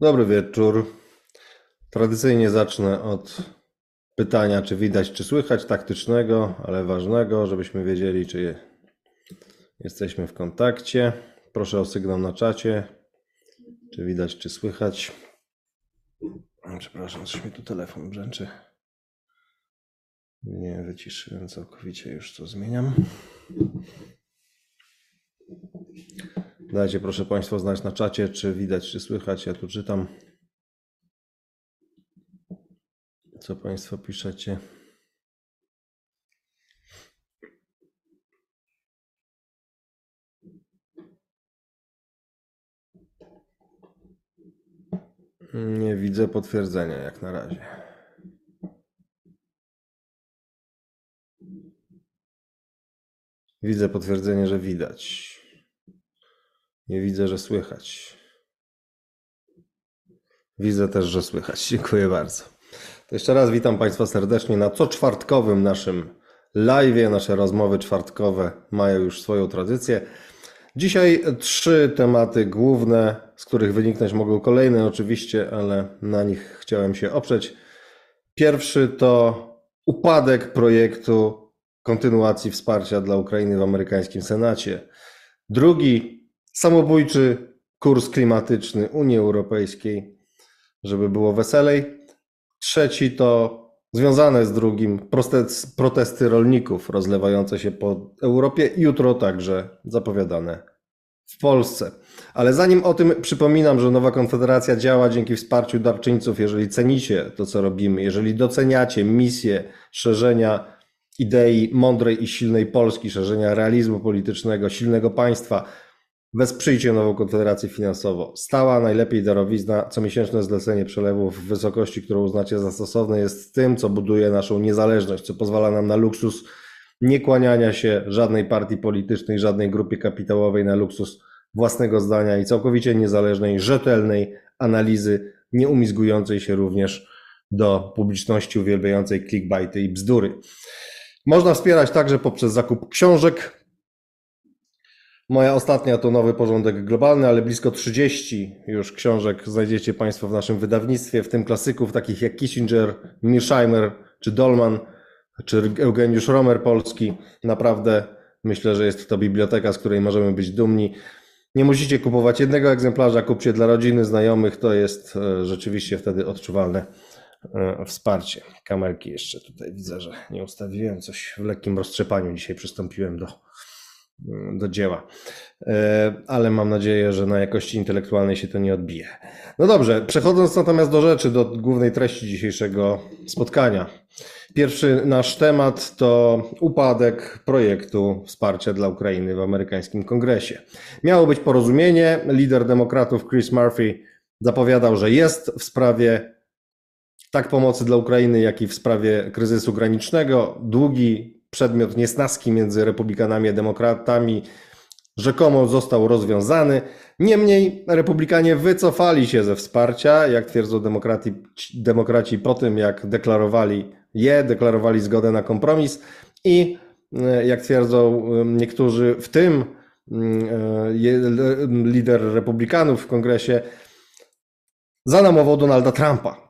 Dobry wieczór. Tradycyjnie zacznę od pytania, czy widać, czy słychać, taktycznego, ale ważnego, żebyśmy wiedzieli, czy je- jesteśmy w kontakcie. Proszę o sygnał na czacie, czy widać, czy słychać. Przepraszam, coś mi tu telefon brzęczy. Nie wyciszyłem całkowicie, już to zmieniam. Dajcie proszę Państwa znać na czacie, czy widać, czy słychać. Ja tu czytam. Co Państwo piszecie? Nie widzę potwierdzenia jak na razie. Widzę potwierdzenie, że widać. Nie widzę, że słychać. Widzę też, że słychać. Dziękuję bardzo. To jeszcze raz witam Państwa serdecznie na co czwartkowym naszym live. Nasze rozmowy czwartkowe mają już swoją tradycję. Dzisiaj trzy tematy główne, z których wyniknąć mogą kolejne oczywiście, ale na nich chciałem się oprzeć. Pierwszy to upadek projektu kontynuacji wsparcia dla Ukrainy w amerykańskim Senacie. Drugi samobójczy kurs klimatyczny Unii Europejskiej, żeby było weselej. Trzeci to związane z drugim protest- protesty rolników rozlewające się po Europie, jutro także zapowiadane w Polsce. Ale zanim o tym przypominam, że Nowa Konfederacja działa dzięki wsparciu darczyńców, jeżeli cenicie to, co robimy, jeżeli doceniacie misję szerzenia idei mądrej i silnej Polski, szerzenia realizmu politycznego, silnego państwa, Wesprzyjcie nową Konfederację finansowo. Stała, najlepiej darowizna, comiesięczne zlecenie przelewów w wysokości, którą uznacie za stosowne, jest tym, co buduje naszą niezależność, co pozwala nam na luksus nie kłaniania się żadnej partii politycznej, żadnej grupie kapitałowej, na luksus własnego zdania i całkowicie niezależnej, rzetelnej analizy, nie umizgującej się również do publiczności uwielbiającej clickbaity i bzdury. Można wspierać także poprzez zakup książek, Moja ostatnia to Nowy Porządek Globalny, ale blisko 30 już książek znajdziecie Państwo w naszym wydawnictwie, w tym klasyków takich jak Kissinger, Mearsheimer czy Dolman, czy Eugeniusz Romer Polski. Naprawdę myślę, że jest to biblioteka, z której możemy być dumni. Nie musicie kupować jednego egzemplarza, kupcie dla rodziny, znajomych, to jest e, rzeczywiście wtedy odczuwalne e, wsparcie. Kamerki jeszcze tutaj widzę, że nie ustawiłem, coś w lekkim roztrzepaniu dzisiaj przystąpiłem do, do dzieła. E, Ale mam nadzieję, że na jakości intelektualnej się to nie odbije. No dobrze, przechodząc natomiast do rzeczy, do głównej treści dzisiejszego spotkania. Pierwszy nasz temat to upadek projektu wsparcia dla Ukrainy w amerykańskim kongresie. Miało być porozumienie. Lider demokratów Chris Murphy zapowiadał, że jest w sprawie tak pomocy dla Ukrainy, jak i w sprawie kryzysu granicznego. Długi przedmiot niesnaski między republikanami a demokratami rzekomo został rozwiązany. Niemniej republikanie wycofali się ze wsparcia, jak twierdzą demokraci, demokraci po tym, jak deklarowali je, deklarowali zgodę na kompromis i e, jak twierdzą niektórzy, w tym mm, e, lider republikanów w kongresie, zanamował Donalda Trumpa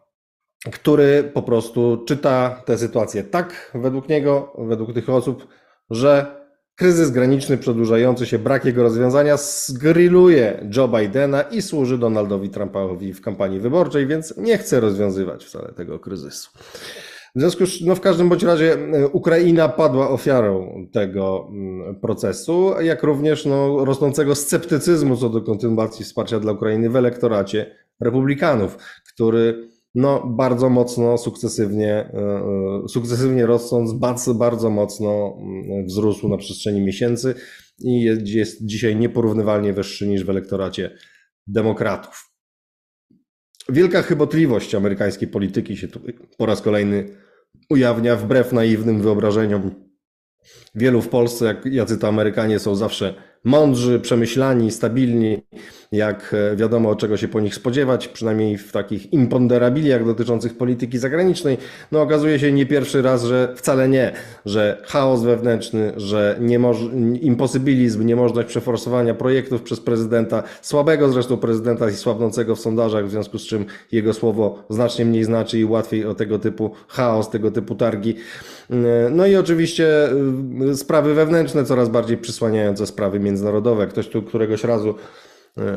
który po prostu czyta tę sytuację tak, według niego, według tych osób, że kryzys graniczny przedłużający się, brak jego rozwiązania zgrilluje Joe Bidena i służy Donaldowi Trumpowi w kampanii wyborczej, więc nie chce rozwiązywać wcale tego kryzysu. W związku z no w każdym bądź razie e, Ukraina padła ofiarą tego mm, procesu, jak również no, rosnącego sceptycyzmu co do kontynuacji wsparcia dla Ukrainy w elektoracie republikanów, który no, bardzo mocno, sukcesywnie, e, e, sukcesywnie rosnąc, bardzo, bardzo mocno mm, wzrósł na przestrzeni miesięcy i jest, dzisiaj nieporównywalnie wyższy niż w elektoracie demokratów. Wielka chybotliwość amerykańskiej polityki się tu po raz kolejny ujawnia wbrew naiwnym wyobrażeniom wielu w Polsce, jak, jacy to Amerykanie są zawsze mądrzy, przemyślani, stabilni, jak e, wiadomo, czego się po nich spodziewać, przynajmniej w takich imponderabiliach dotyczących polityki zagranicznej, no okazuje się nie pierwszy raz, że wcale nie, że chaos wewnętrzny, że niemoż- imposybilizm, niemożność przeforsowania projektów przez prezydenta, słabego zresztą prezydenta i słabnącego w sondażach, w związku z czym jego słowo znacznie mniej znaczy i łatwiej o tego typu chaos, tego typu targi. No i oczywiście y, sprawy wewnętrzne coraz bardziej przysłaniające sprawy międzynarodowe. Ktoś tu któregoś razu E,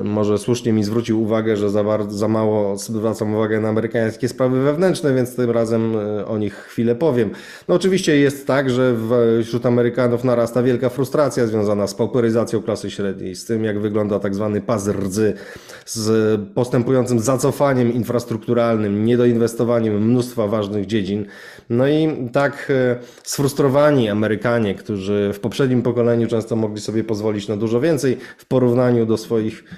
może słusznie mi zwrócił uwagę, że za, bardzo, za mało zwracam uwagę na amerykańskie sprawy wewnętrzne, więc tym razem e, o nich chwilę powiem. No oczywiście jest tak, że wśród Amerykanów narasta wielka frustracja związana z pauperyzacją klasy średniej, z tym jak wygląda tak zwany pas rdzy, z postępującym zacofaniem infrastrukturalnym, niedoinwestowaniem mnóstwa ważnych dziedzin. No i tak e, sfrustrowani Amerykanie, którzy w poprzednim pokoleniu często mogli sobie pozwolić na dużo więcej w porównaniu do swoich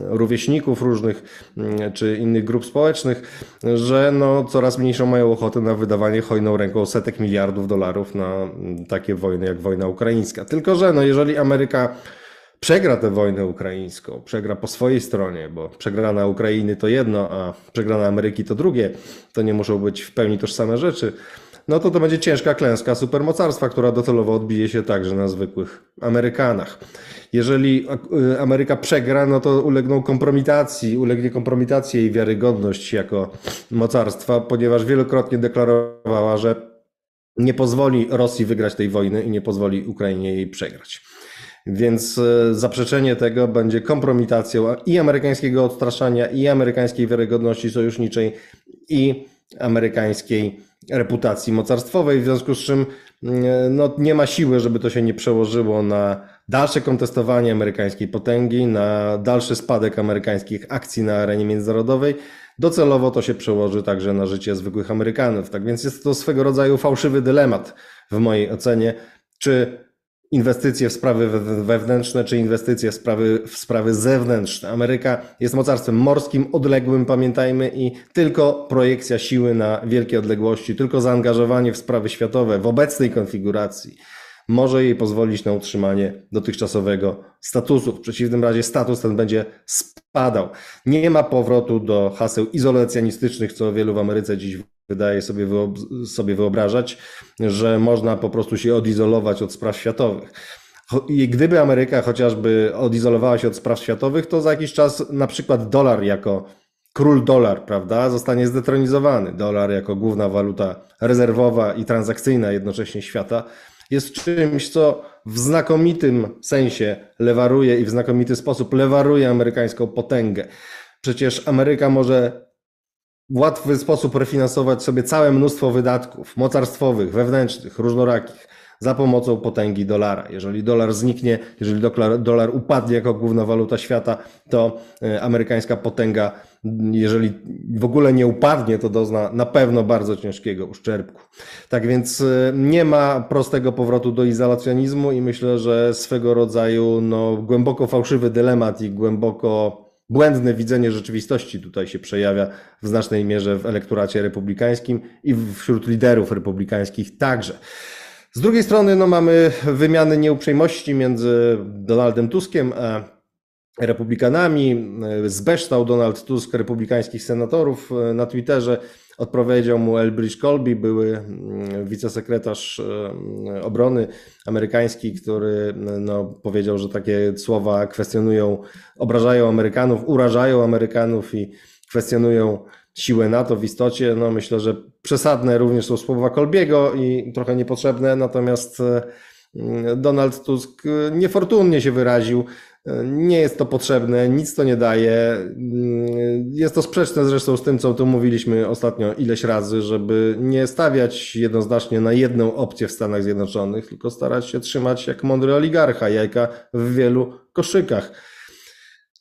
rówieśników różnych mm, czy innych grup społecznych, że no coraz mniejszą mają ochotę na wydawanie hojną ręką setek miliardów dolarów na mm, takie wojny jak wojna ukraińska. Tylko, że no jeżeli Ameryka przegra tę wojnę ukraińską, przegra po swojej stronie, bo przegrana Ukrainy to jedno, a przegrana Ameryki to drugie, to nie muszą być w pełni tożsame rzeczy, no to to będzie ciężka klęska supermocarstwa, która docelowo odbije się także na zwykłych Amerykanach. Jeżeli y, Ameryka przegra, no to ulegną kompromitacji, ulegnie kompromitacji jej wiarygodność jako mocarstwa, ponieważ wielokrotnie deklarowała, że nie pozwoli Rosji wygrać tej wojny i nie pozwoli Ukrainie jej przegrać. Więc y, zaprzeczenie tego będzie kompromitacją i amerykańskiego odstraszania, i amerykańskiej wiarygodności sojuszniczej, i amerykańskiej reputacji mocarstwowej, w związku z czym mm, no, nie ma siły, żeby to się nie przełożyło na dalsze kontestowanie amerykańskiej potęgi, na dalszy spadek amerykańskich akcji na arenie międzynarodowej. Docelowo to się przełoży także na życie zwykłych Amerykanów. Tak więc jest to swego rodzaju fałszywy dylemat w mojej ocenie, czy inwestycje w sprawy wewnętrzne, czy inwestycje w sprawy, w sprawy zewnętrzne. Ameryka jest mocarstwem morskim, odległym, pamiętajmy, i tylko projekcja siły na wielkie odległości, tylko zaangażowanie w sprawy światowe w obecnej konfiguracji może jej pozwolić na utrzymanie dotychczasowego statusu. W przeciwnym razie status ten będzie spadał. Nie ma powrotu do haseł izolacjonistycznych, co wielu w Ameryce dziś wydaje sobie, sobie wyobrażać, że można po prostu się odizolować od spraw światowych. I gdyby Ameryka chociażby odizolowała się od spraw światowych, to za jakiś czas na przykład dolar jako król dolar, prawda, zostanie zdetronizowany. Dolar jako główna waluta rezerwowa i transakcyjna jednocześnie świata jest czymś, co w znakomitym sensie lewaruje i w znakomity sposób lewaruje amerykańską potęgę. Przecież Ameryka może w łatwy sposób refinansować sobie całe mnóstwo wydatków mocarstwowych, wewnętrznych, różnorakich za pomocą potęgi dolara. Jeżeli dolar zniknie, jeżeli dolar upadnie jako główna waluta świata, to e, amerykańska potęga, jeżeli w ogóle nie upadnie, to dozna na pewno bardzo ciężkiego uszczerbku. Tak więc e, nie ma prostego powrotu do izolacjonizmu i myślę, że swego rodzaju no, głęboko fałszywy dylemat i głęboko błędne widzenie rzeczywistości tutaj się przejawia w znacznej mierze w elektoracie republikańskim i wśród liderów republikańskich także. Z drugiej strony no, mamy wymiany nieuprzejmości między Donaldem Tuskiem a republikanami. Zbeształ Donald Tusk republikańskich senatorów na Twitterze. Odpowiedział mu Elbridge Colby, były mm, wicesekretarz e, obrony amerykański, który no, powiedział, że takie słowa kwestionują, obrażają Amerykanów, urażają Amerykanów i kwestionują siłę NATO w istocie. No, myślę, że przesadne również są słowa Kolbiego i trochę niepotrzebne, natomiast e, Donald Tusk niefortunnie się wyraził nie jest to potrzebne, nic to nie daje. Jest to sprzeczne zresztą z tym, co tu mówiliśmy ostatnio ileś razy, żeby nie stawiać jednoznacznie na jedną opcję w Stanach Zjednoczonych, tylko starać się trzymać jak mądry oligarcha jajka w wielu koszykach.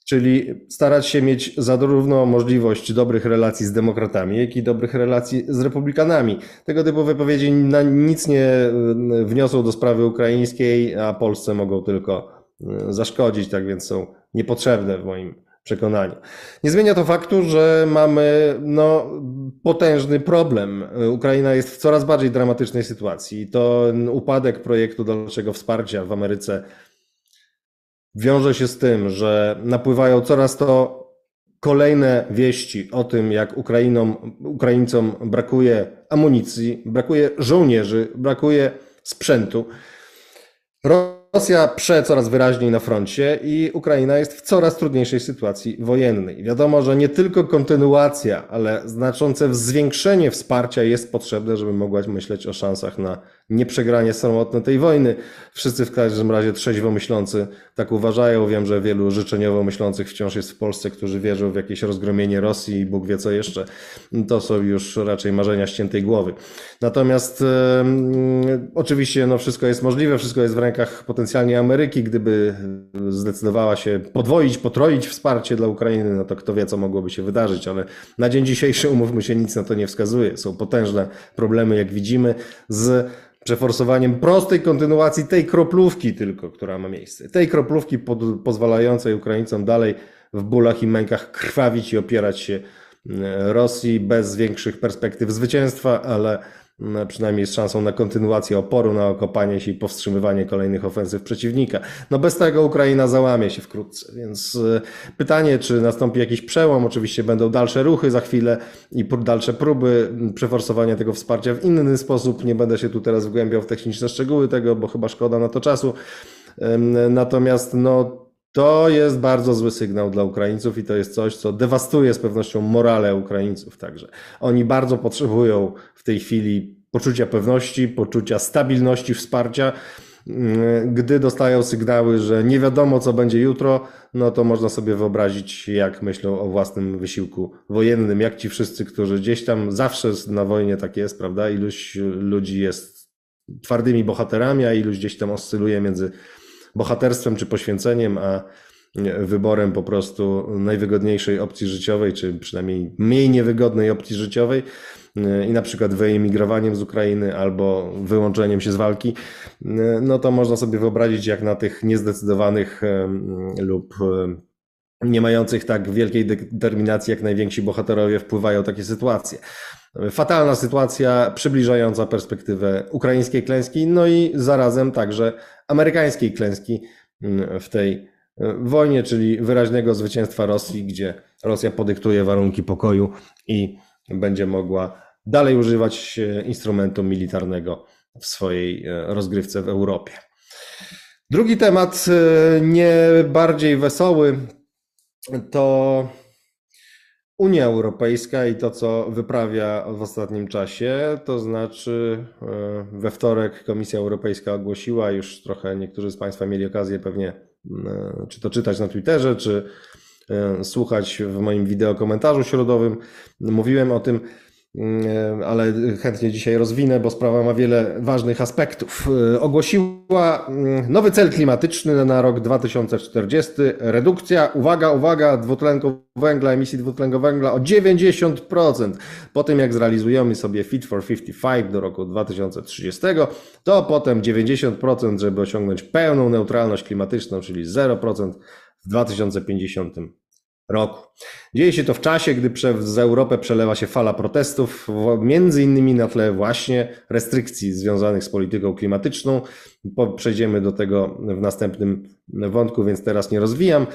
Czyli starać się mieć zarówno możliwość dobrych relacji z demokratami, jak i dobrych relacji z republikanami. Tego typu wypowiedzi na nic nie wniosą do sprawy ukraińskiej, a Polsce mogą tylko zaszkodzić, tak więc są niepotrzebne w moim przekonaniu. Nie zmienia to faktu, że mamy no, potężny problem. Ukraina jest w coraz bardziej dramatycznej sytuacji. To upadek projektu dalszego wsparcia w Ameryce wiąże się z tym, że napływają coraz to kolejne wieści o tym, jak Ukrainom, Ukraińcom brakuje amunicji, brakuje żołnierzy, brakuje sprzętu. Rosja prze coraz wyraźniej na froncie i Ukraina jest w coraz trudniejszej sytuacji wojennej. Wiadomo, że nie tylko kontynuacja, ale znaczące zwiększenie wsparcia jest potrzebne, żeby mogła myśleć o szansach na nieprzegranie samotne tej wojny. Wszyscy w każdym razie trzeźwo myślący tak uważają. Wiem, że wielu życzeniowo myślących wciąż jest w Polsce, którzy wierzą w jakieś rozgromienie Rosji i Bóg wie co jeszcze. To są już raczej marzenia ściętej głowy. Natomiast oczywiście no, wszystko jest możliwe, wszystko jest w rękach potencjalnie Ameryki. Gdyby zdecydowała się podwoić, potroić wsparcie dla Ukrainy, no to kto wie, co mogłoby się wydarzyć, ale na dzień dzisiejszy, umówmy się, nic na to nie wskazuje. Są potężne problemy, jak widzimy, z przeforsowaniem prostej kontynuacji tej kroplówki tylko, która ma miejsce. Tej kroplówki pod, pozwalającej Ukraińcom dalej w bólach i mękach krwawić i opierać się e, Rosji bez większych perspektyw zwycięstwa, ale przynajmniej z szansą na kontynuację oporu, na okopanie się i powstrzymywanie kolejnych ofensyw przeciwnika. No bez tego Ukraina załamie się wkrótce, więc y, pytanie, czy nastąpi jakiś przełom, oczywiście będą dalsze ruchy za chwilę i dalsze próby przeforsowania tego wsparcia w inny sposób. Nie będę się tu teraz wgłębiał w techniczne szczegóły tego, bo chyba szkoda na to czasu. Natomiast no, to jest bardzo zły sygnał dla Ukraińców i to jest coś, co dewastuje z pewnością morale Ukraińców także. Oni bardzo potrzebują w tej chwili poczucia pewności, poczucia stabilności, wsparcia. Mm, gdy dostają sygnały, że nie wiadomo, co będzie jutro, no to można sobie wyobrazić, jak myślą o własnym wysiłku wojennym, jak ci wszyscy, którzy gdzieś tam zawsze na wojnie tak jest, prawda? Iluś ludzi jest twardymi bohaterami, a iluś gdzieś tam oscyluje między bohaterstwem czy poświęceniem, a wyborem po prostu najwygodniejszej opcji życiowej, czy przynajmniej mniej niewygodnej opcji życiowej i na przykład wyemigrowaniem z Ukrainy albo wyłączeniem się z walki, no to można sobie wyobrazić, jak na tych niezdecydowanych lub nie mających tak wielkiej determinacji jak najwięksi bohaterowie wpływają takie sytuacje. Fatalna sytuacja, przybliżająca perspektywę ukraińskiej klęski, no i zarazem także amerykańskiej klęski mm, w tej e, wojnie, czyli wyraźnego zwycięstwa Rosji, gdzie Rosja podyktuje warunki pokoju i będzie mogła dalej używać e, instrumentu militarnego w swojej e, rozgrywce w Europie. Drugi temat, nie bardziej wesoły, to Unia Europejska i to, co wyprawia w ostatnim czasie, to znaczy e, we wtorek Komisja Europejska ogłosiła, już trochę niektórzy z Państwa mieli okazję pewnie e, czy to czytać na Twitterze, czy e, słuchać w moim wideo komentarzu środowym. Mówiłem o tym, ale chętnie dzisiaj rozwinę, bo sprawa ma wiele ważnych aspektów. Y, ogłosiła mm, nowy cel klimatyczny na rok 2040. Redukcja, uwaga, uwaga, dwutlenku węgla, emisji dwutlenku węgla o 90%. Po tym jak zrealizujemy sobie Fit for 55 do roku 2030, to potem 90%, żeby osiągnąć pełną neutralność klimatyczną, czyli 0% w 2050 roku. Dzieje się to w czasie, gdy przez Europę przelewa się fala protestów, między innymi na tle właśnie restrykcji związanych z polityką klimatyczną. Przejdziemy do tego w następnym wątku, więc teraz nie rozwijam.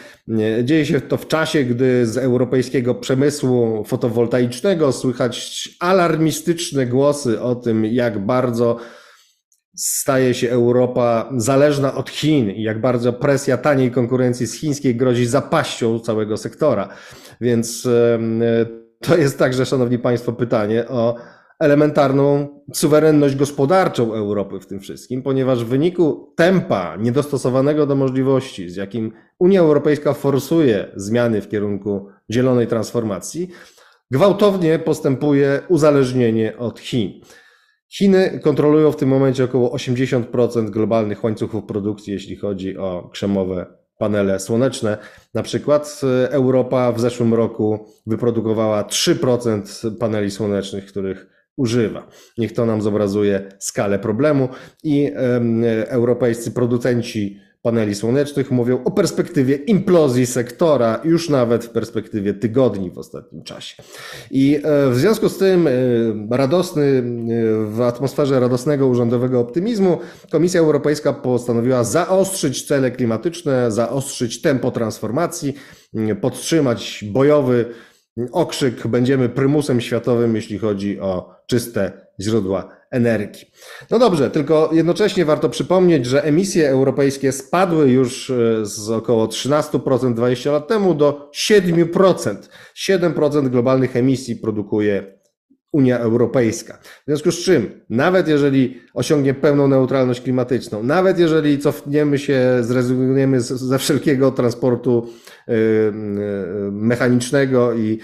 Dzieje się to w czasie, gdy z europejskiego przemysłu fotowoltaicznego słychać alarmistyczne głosy o tym, jak bardzo staje się Europa zależna od Chin i jak bardzo presja taniej konkurencji z chińskiej grozi zapaścią całego sektora. Więc to jest także, Szanowni Państwo, pytanie o elementarną suwerenność gospodarczą Europy w tym wszystkim, ponieważ w wyniku tempa niedostosowanego do możliwości, z jakim Unia Europejska forsuje zmiany w kierunku zielonej transformacji, gwałtownie postępuje uzależnienie od Chin. Chiny kontrolują w tym momencie około 80% globalnych łańcuchów produkcji, jeśli chodzi o krzemowe panele słoneczne. Na przykład Europa w zeszłym roku wyprodukowała 3% paneli słonecznych, których używa. Niech to nam zobrazuje skalę problemu i europejscy producenci paneli słonecznych, mówią o perspektywie implozji sektora, już nawet w perspektywie tygodni w ostatnim czasie. I e, w związku z tym e, radosny, e, w atmosferze radosnego urzędowego optymizmu Komisja Europejska postanowiła zaostrzyć cele klimatyczne, zaostrzyć tempo transformacji, podtrzymać bojowy okrzyk, będziemy prymusem światowym, jeśli chodzi o czyste źródła energii. No dobrze, tylko jednocześnie warto przypomnieć, że emisje europejskie spadły już e, z około 13% 20 lat temu do 7%. 7% globalnych emisji produkuje Unia Europejska. W związku z czym, nawet jeżeli osiągnie pełną neutralność klimatyczną, nawet jeżeli cofniemy się, zrezygnujemy ze wszelkiego transportu y, y, mechanicznego i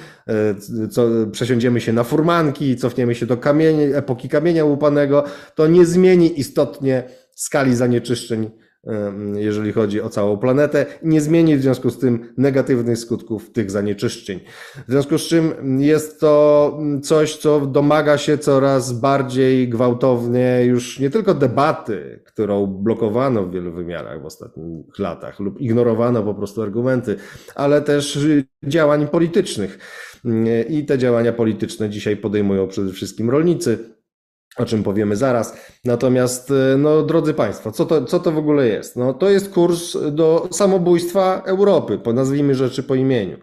y, co, przesiądziemy się na furmanki, cofniemy się do kamieni, epoki kamienia łupanego, to nie zmieni istotnie skali zanieczyszczeń jeżeli chodzi o całą planetę, nie zmieni w związku z tym negatywnych skutków tych zanieczyszczeń. W związku z czym jest to coś, co domaga się coraz bardziej gwałtownie już nie tylko debaty, którą blokowano w wielu wymiarach w ostatnich latach lub ignorowano po prostu argumenty, ale też działań politycznych. I te działania polityczne dzisiaj podejmują przede wszystkim rolnicy, o czym powiemy zaraz. Natomiast, e, no, drodzy Państwo, co to, co to w ogóle jest? No, to jest kurs do samobójstwa Europy, nazwijmy rzeczy po imieniu.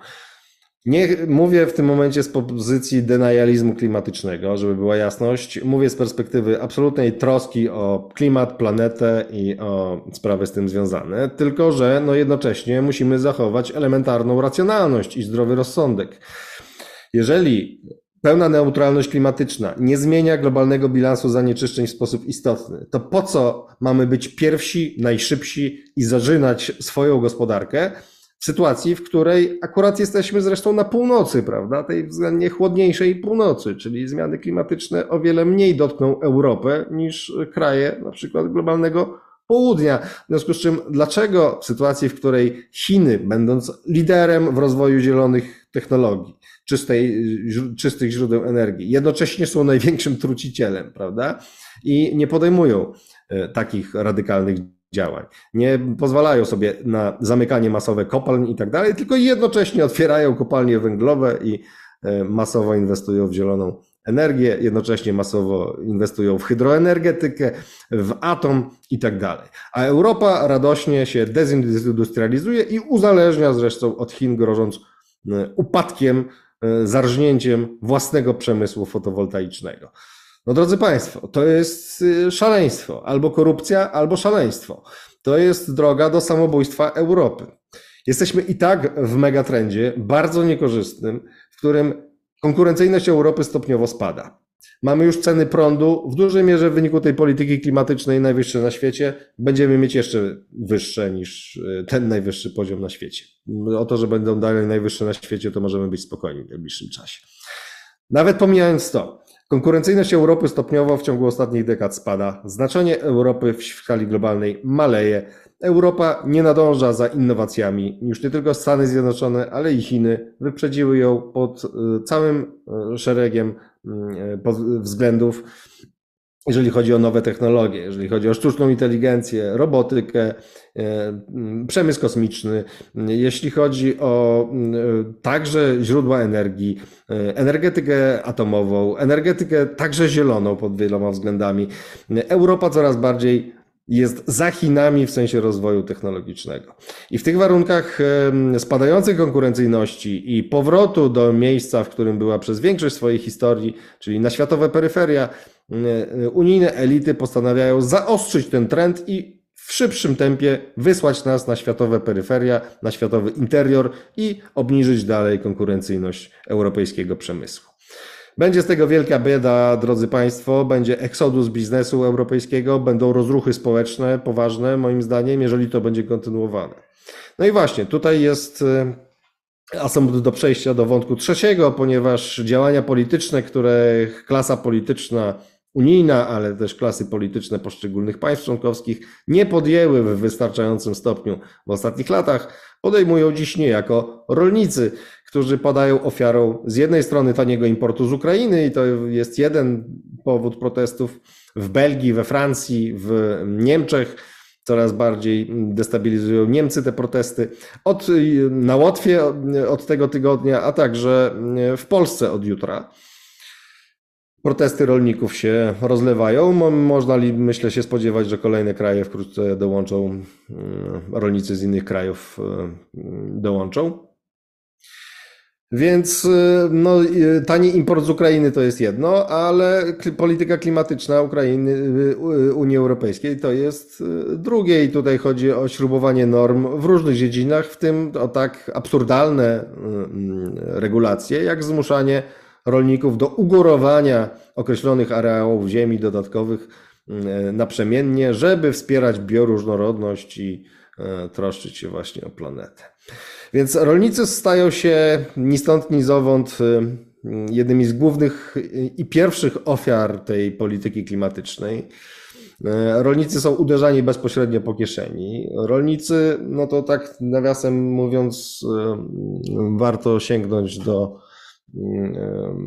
Nie mówię w tym momencie z pozycji denializmu klimatycznego, żeby była jasność. Mówię z perspektywy absolutnej troski o klimat, planetę i o sprawy z tym związane. Tylko, że no jednocześnie musimy zachować elementarną racjonalność i zdrowy rozsądek. Jeżeli pełna neutralność klimatyczna. Nie zmienia globalnego bilansu zanieczyszczeń w sposób istotny, to po co mamy być pierwsi, najszybsi i zażynać swoją gospodarkę w sytuacji, w której akurat jesteśmy zresztą na północy, prawda, tej względnie chłodniejszej północy, czyli zmiany klimatyczne o wiele mniej dotkną Europę niż kraje na przykład globalnego południa. W związku z czym, dlaczego w sytuacji, w której Chiny, będąc liderem w rozwoju zielonych technologii, czystej, czystych źródeł energii. Jednocześnie są największym trucicielem, prawda? I nie podejmują e, takich radykalnych działań. Nie pozwalają sobie na zamykanie masowe kopalń i tak dalej, tylko jednocześnie otwierają kopalnie węglowe i e, masowo inwestują w zieloną energię, jednocześnie masowo inwestują w hydroenergetykę, w atom i tak dalej. A Europa radośnie się dezindustrializuje i uzależnia zresztą od Chin, grożąc e, upadkiem E, zarżnięciem własnego przemysłu fotowoltaicznego. No drodzy Państwo, to jest y, szaleństwo. Albo korupcja, albo szaleństwo. To jest droga do samobójstwa Europy. Jesteśmy i tak w megatrendzie, bardzo niekorzystnym, w którym konkurencyjność Europy stopniowo spada. Mamy już ceny prądu w dużej mierze w wyniku tej polityki klimatycznej najwyższe na świecie. Będziemy mieć jeszcze wyższe niż e, ten najwyższy poziom na świecie. O to, że będą dalej najwyższe na świecie, to możemy być spokojni w najbliższym czasie. Nawet pomijając to, konkurencyjność Europy stopniowo w ciągu ostatnich dekad spada. Znaczenie Europy w skali globalnej maleje. Europa nie nadąża za innowacjami. Już nie tylko Stany Zjednoczone, ale i Chiny wyprzedziły ją pod e, całym e, szeregiem Mm, względów, jeżeli chodzi o nowe technologie, jeżeli chodzi o sztuczną inteligencję, robotykę, e, mm, przemysł kosmiczny, jeśli chodzi o mm, także źródła energii, e, energetykę atomową, energetykę także zieloną pod wieloma względami. Europa coraz bardziej jest za Chinami w sensie rozwoju technologicznego. I w tych warunkach spadającej konkurencyjności i powrotu do miejsca, w którym była przez większość swojej historii, czyli na światowe peryferia, unijne elity postanawiają zaostrzyć ten trend i w szybszym tempie wysłać nas na światowe peryferia, na światowy interior i obniżyć dalej konkurencyjność europejskiego przemysłu. Będzie z tego wielka bieda, drodzy Państwo, będzie eksodus biznesu europejskiego, będą rozruchy społeczne poważne, moim zdaniem, jeżeli to będzie kontynuowane. No i właśnie, tutaj jest e, asumpt do przejścia do wątku trzeciego, ponieważ działania polityczne, które klasa polityczna unijna, ale też klasy polityczne poszczególnych państw członkowskich nie podjęły w wystarczającym stopniu w ostatnich latach, podejmują dziś niejako rolnicy, którzy padają ofiarą z jednej strony taniego importu z Ukrainy i to jest jeden powód protestów w Belgii, we Francji, w Niemczech, Coraz bardziej destabilizują Niemcy te protesty. Od, na Łotwie od tego tygodnia, a także w Polsce od jutra. Protesty rolników się rozlewają. Można, myślę, się spodziewać, że kolejne kraje wkrótce dołączą, rolnicy z innych krajów dołączą. Więc no, tani import z Ukrainy to jest jedno, ale polityka klimatyczna Ukrainy, Unii Europejskiej to jest drugie i tutaj chodzi o śrubowanie norm w różnych dziedzinach, w tym o tak absurdalne regulacje, jak zmuszanie rolników do ugórowania określonych areałów ziemi dodatkowych naprzemiennie, żeby wspierać bioróżnorodność i troszczyć się właśnie o planetę. Więc rolnicy stają się ni stąd, ni zowąd jednymi z głównych i pierwszych ofiar tej polityki klimatycznej. Rolnicy są uderzani bezpośrednio po kieszeni. Rolnicy, no to tak nawiasem mówiąc, warto sięgnąć do,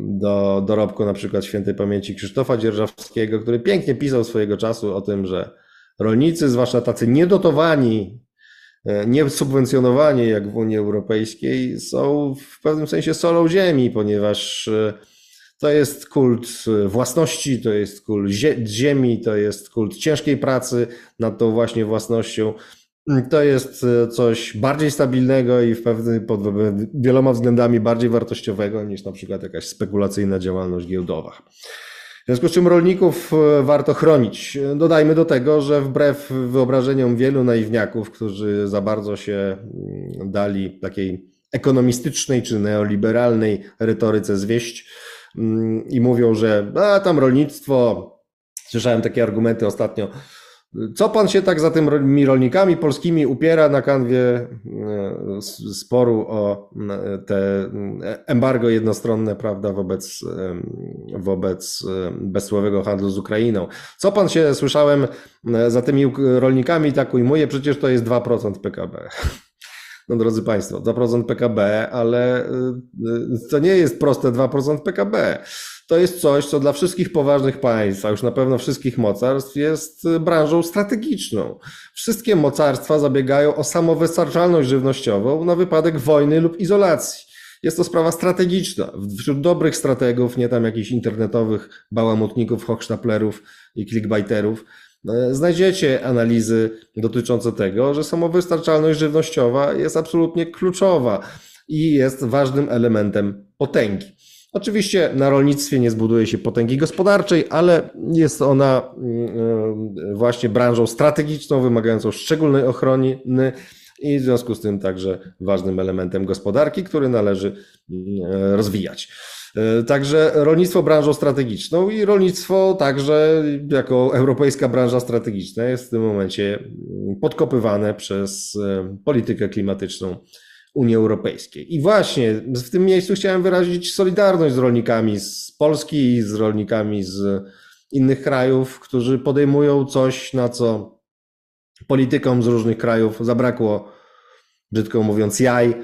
do dorobku na przykład świętej pamięci Krzysztofa Dzierżawskiego, który pięknie pisał swojego czasu o tym, że rolnicy, zwłaszcza tacy niedotowani niesubwencjonowanie jak w Unii Europejskiej są w pewnym sensie solą ziemi, ponieważ e, to jest kult własności, to jest kult ziemi, to jest kult ciężkiej pracy nad tą właśnie własnością. To jest e, coś bardziej stabilnego i w pewnym, pod wieloma względami bardziej wartościowego niż na przykład jakaś spekulacyjna działalność giełdowa. Związku z czym rolników e, warto chronić. Dodajmy do tego, że wbrew wyobrażeniom wielu naiwniaków, którzy za bardzo się mm, dali takiej ekonomistycznej czy neoliberalnej retoryce zwieść mm, i mówią, że a tam rolnictwo, słyszałem takie argumenty ostatnio, co pan się tak za tymi rolnikami polskimi upiera na kanwie e, sporu o e, te e, embargo jednostronne, prawda, wobec, wobec bezsłowego handlu z Ukrainą? Co pan się, słyszałem, za tymi rolnikami tak ujmuje? Przecież to jest 2% PKB. No drodzy Państwo, 2% PKB, ale to nie jest proste 2% PKB to jest coś, co dla wszystkich poważnych państw, a już na pewno wszystkich mocarstw, jest branżą strategiczną. Wszystkie mocarstwa zabiegają o samowystarczalność żywnościową na wypadek wojny lub izolacji. Jest to sprawa strategiczna. Wśród dobrych strategów, nie tam jakichś internetowych bałamutników, hochsztaplerów i clickbaiterów, e, znajdziecie analizy dotyczące tego, że samowystarczalność żywnościowa jest absolutnie kluczowa i jest ważnym elementem potęgi. Oczywiście na rolnictwie nie zbuduje się potęgi gospodarczej, ale jest ona mm, e, właśnie branżą strategiczną, wymagającą szczególnej ochrony i w związku z tym także ważnym elementem gospodarki, który należy mm, e, rozwijać. E, także rolnictwo branżą strategiczną i rolnictwo także jako europejska branża strategiczna jest w tym momencie mm, podkopywane przez politykę klimatyczną Unii Europejskiej. I właśnie w tym miejscu chciałem wyrazić solidarność z rolnikami z Polski i z rolnikami z innych krajów, którzy podejmują coś, na co politykom z różnych krajów zabrakło, brzydko mówiąc, jaj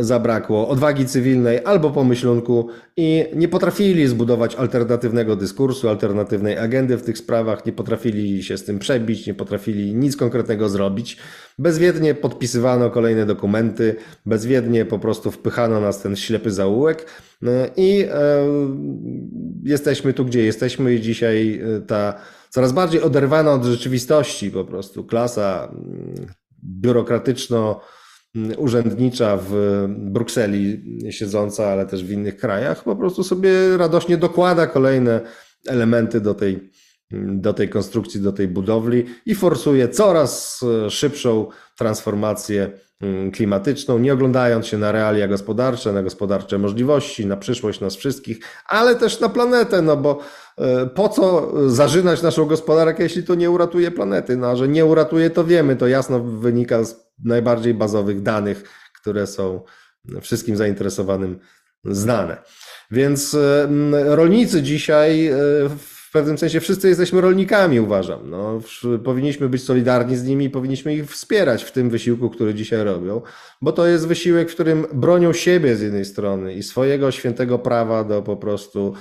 zabrakło odwagi cywilnej albo pomyślunku i nie potrafili zbudować alternatywnego dyskursu, alternatywnej agendy w tych sprawach, nie potrafili się z tym przebić, nie potrafili nic konkretnego zrobić. Bezwiednie podpisywano kolejne dokumenty, bezwiednie po prostu wpychano nas ten ślepy zaułek i e, jesteśmy tu, gdzie jesteśmy i dzisiaj e, ta coraz bardziej oderwana od rzeczywistości po prostu klasa biurokratyczno urzędnicza w Brukseli siedząca, ale też w innych krajach, po prostu sobie radośnie dokłada kolejne elementy do tej, do tej konstrukcji, do tej budowli i forsuje coraz szybszą transformację mm, klimatyczną, nie oglądając się na realia gospodarcze, na gospodarcze możliwości, na przyszłość nas wszystkich, ale też na planetę, no bo e, po co zażynać naszą gospodarkę, jeśli to nie uratuje planety? No, a że nie uratuje, to wiemy, to jasno wynika z najbardziej bazowych danych, które są wszystkim zainteresowanym znane. Więc e, rolnicy dzisiaj e, w pewnym sensie wszyscy jesteśmy rolnikami, uważam. No, powinniśmy być solidarni z nimi i powinniśmy ich wspierać w tym wysiłku, który dzisiaj robią, bo to jest wysiłek, w którym bronią siebie z jednej strony i swojego świętego prawa do po prostu